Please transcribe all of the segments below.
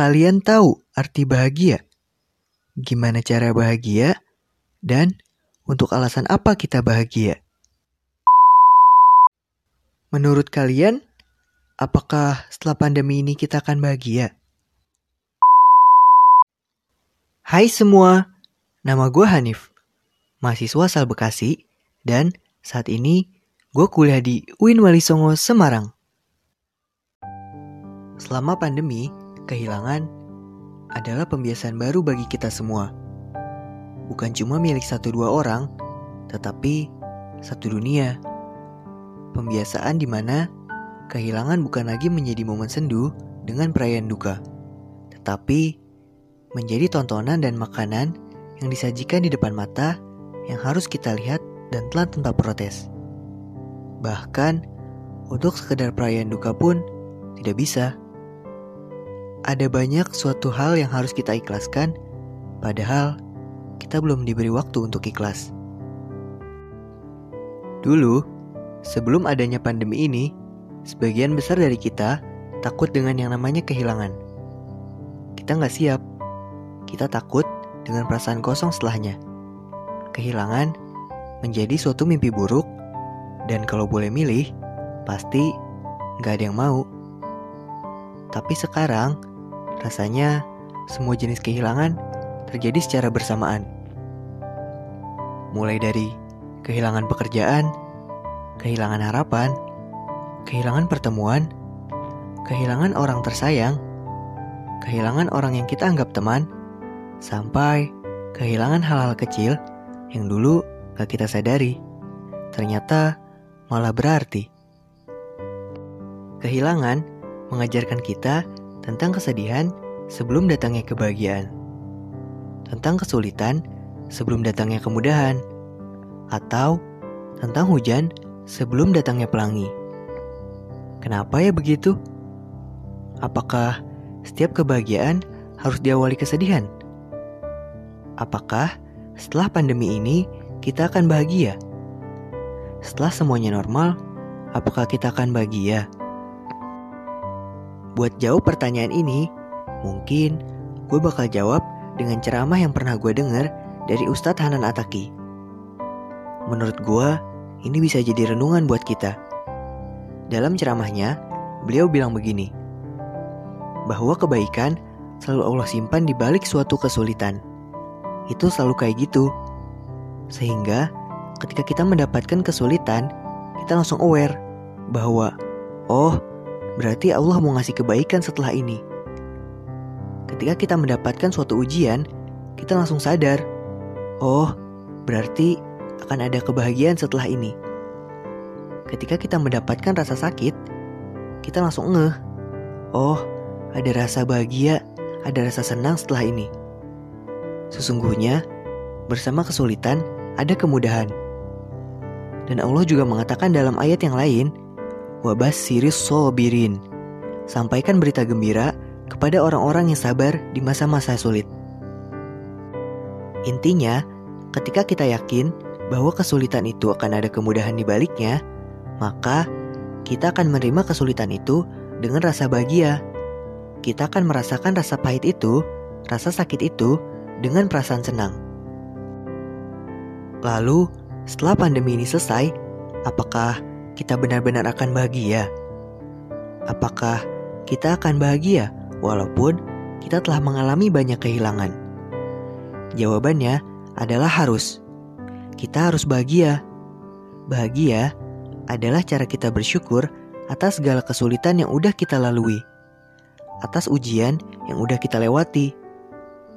kalian tahu arti bahagia? Gimana cara bahagia? Dan untuk alasan apa kita bahagia? Menurut kalian, apakah setelah pandemi ini kita akan bahagia? Hai semua, nama gue Hanif, mahasiswa Sal Bekasi, dan saat ini gue kuliah di UIN Wali Songo, Semarang. Selama pandemi, kehilangan adalah pembiasaan baru bagi kita semua. Bukan cuma milik satu dua orang, tetapi satu dunia. Pembiasaan di mana kehilangan bukan lagi menjadi momen sendu dengan perayaan duka, tetapi menjadi tontonan dan makanan yang disajikan di depan mata yang harus kita lihat dan telan tanpa protes. Bahkan untuk sekedar perayaan duka pun tidak bisa. Ada banyak suatu hal yang harus kita ikhlaskan, padahal kita belum diberi waktu untuk ikhlas. Dulu, Sebelum adanya pandemi ini, sebagian besar dari kita takut dengan yang namanya kehilangan. Kita nggak siap. Kita takut dengan perasaan kosong setelahnya. Kehilangan menjadi suatu mimpi buruk, dan kalau boleh milih, pasti nggak ada yang mau. Tapi sekarang, rasanya semua jenis kehilangan terjadi secara bersamaan. Mulai dari kehilangan pekerjaan, kehilangan harapan, kehilangan pertemuan, kehilangan orang tersayang, kehilangan orang yang kita anggap teman, sampai kehilangan hal-hal kecil yang dulu gak kita sadari, ternyata malah berarti. Kehilangan mengajarkan kita tentang kesedihan sebelum datangnya kebahagiaan, tentang kesulitan sebelum datangnya kemudahan, atau tentang hujan sebelum datangnya pelangi. Kenapa ya begitu? Apakah setiap kebahagiaan harus diawali kesedihan? Apakah setelah pandemi ini kita akan bahagia? Setelah semuanya normal, apakah kita akan bahagia? Buat jawab pertanyaan ini, mungkin gue bakal jawab dengan ceramah yang pernah gue dengar dari Ustadz Hanan Ataki. Menurut gue, ini bisa jadi renungan buat kita. Dalam ceramahnya, beliau bilang begini, bahwa kebaikan selalu Allah simpan di balik suatu kesulitan. Itu selalu kayak gitu. Sehingga ketika kita mendapatkan kesulitan, kita langsung aware bahwa oh, berarti Allah mau ngasih kebaikan setelah ini. Ketika kita mendapatkan suatu ujian, kita langsung sadar, oh, berarti akan ada kebahagiaan setelah ini. Ketika kita mendapatkan rasa sakit, kita langsung ngeh. Oh, ada rasa bahagia, ada rasa senang setelah ini. Sesungguhnya, bersama kesulitan ada kemudahan. Dan Allah juga mengatakan dalam ayat yang lain, Wabas siris sobirin. Sampaikan berita gembira kepada orang-orang yang sabar di masa-masa sulit. Intinya, ketika kita yakin bahwa kesulitan itu akan ada kemudahan di baliknya, maka kita akan menerima kesulitan itu dengan rasa bahagia. Kita akan merasakan rasa pahit itu, rasa sakit itu, dengan perasaan senang. Lalu, setelah pandemi ini selesai, apakah kita benar-benar akan bahagia? Apakah kita akan bahagia walaupun kita telah mengalami banyak kehilangan? Jawabannya adalah harus kita harus bahagia. Bahagia adalah cara kita bersyukur atas segala kesulitan yang udah kita lalui, atas ujian yang udah kita lewati.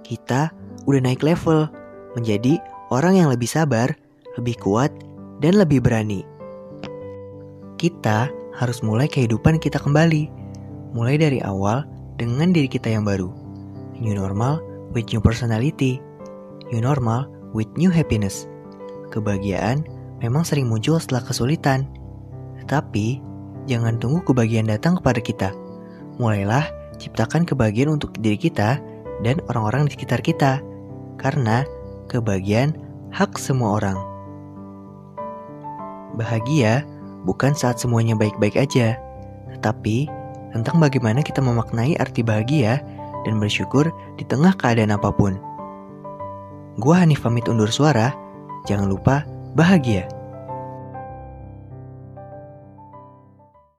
Kita udah naik level menjadi orang yang lebih sabar, lebih kuat, dan lebih berani. Kita harus mulai kehidupan kita kembali, mulai dari awal dengan diri kita yang baru. New normal with new personality, new normal with new happiness. Kebahagiaan memang sering muncul setelah kesulitan. Tetapi, jangan tunggu kebahagiaan datang kepada kita. Mulailah ciptakan kebahagiaan untuk diri kita dan orang-orang di sekitar kita. Karena kebahagiaan hak semua orang. Bahagia bukan saat semuanya baik-baik aja, tetapi tentang bagaimana kita memaknai arti bahagia dan bersyukur di tengah keadaan apa pun. Gua Hanif pamit undur suara. Jangan lupa bahagia.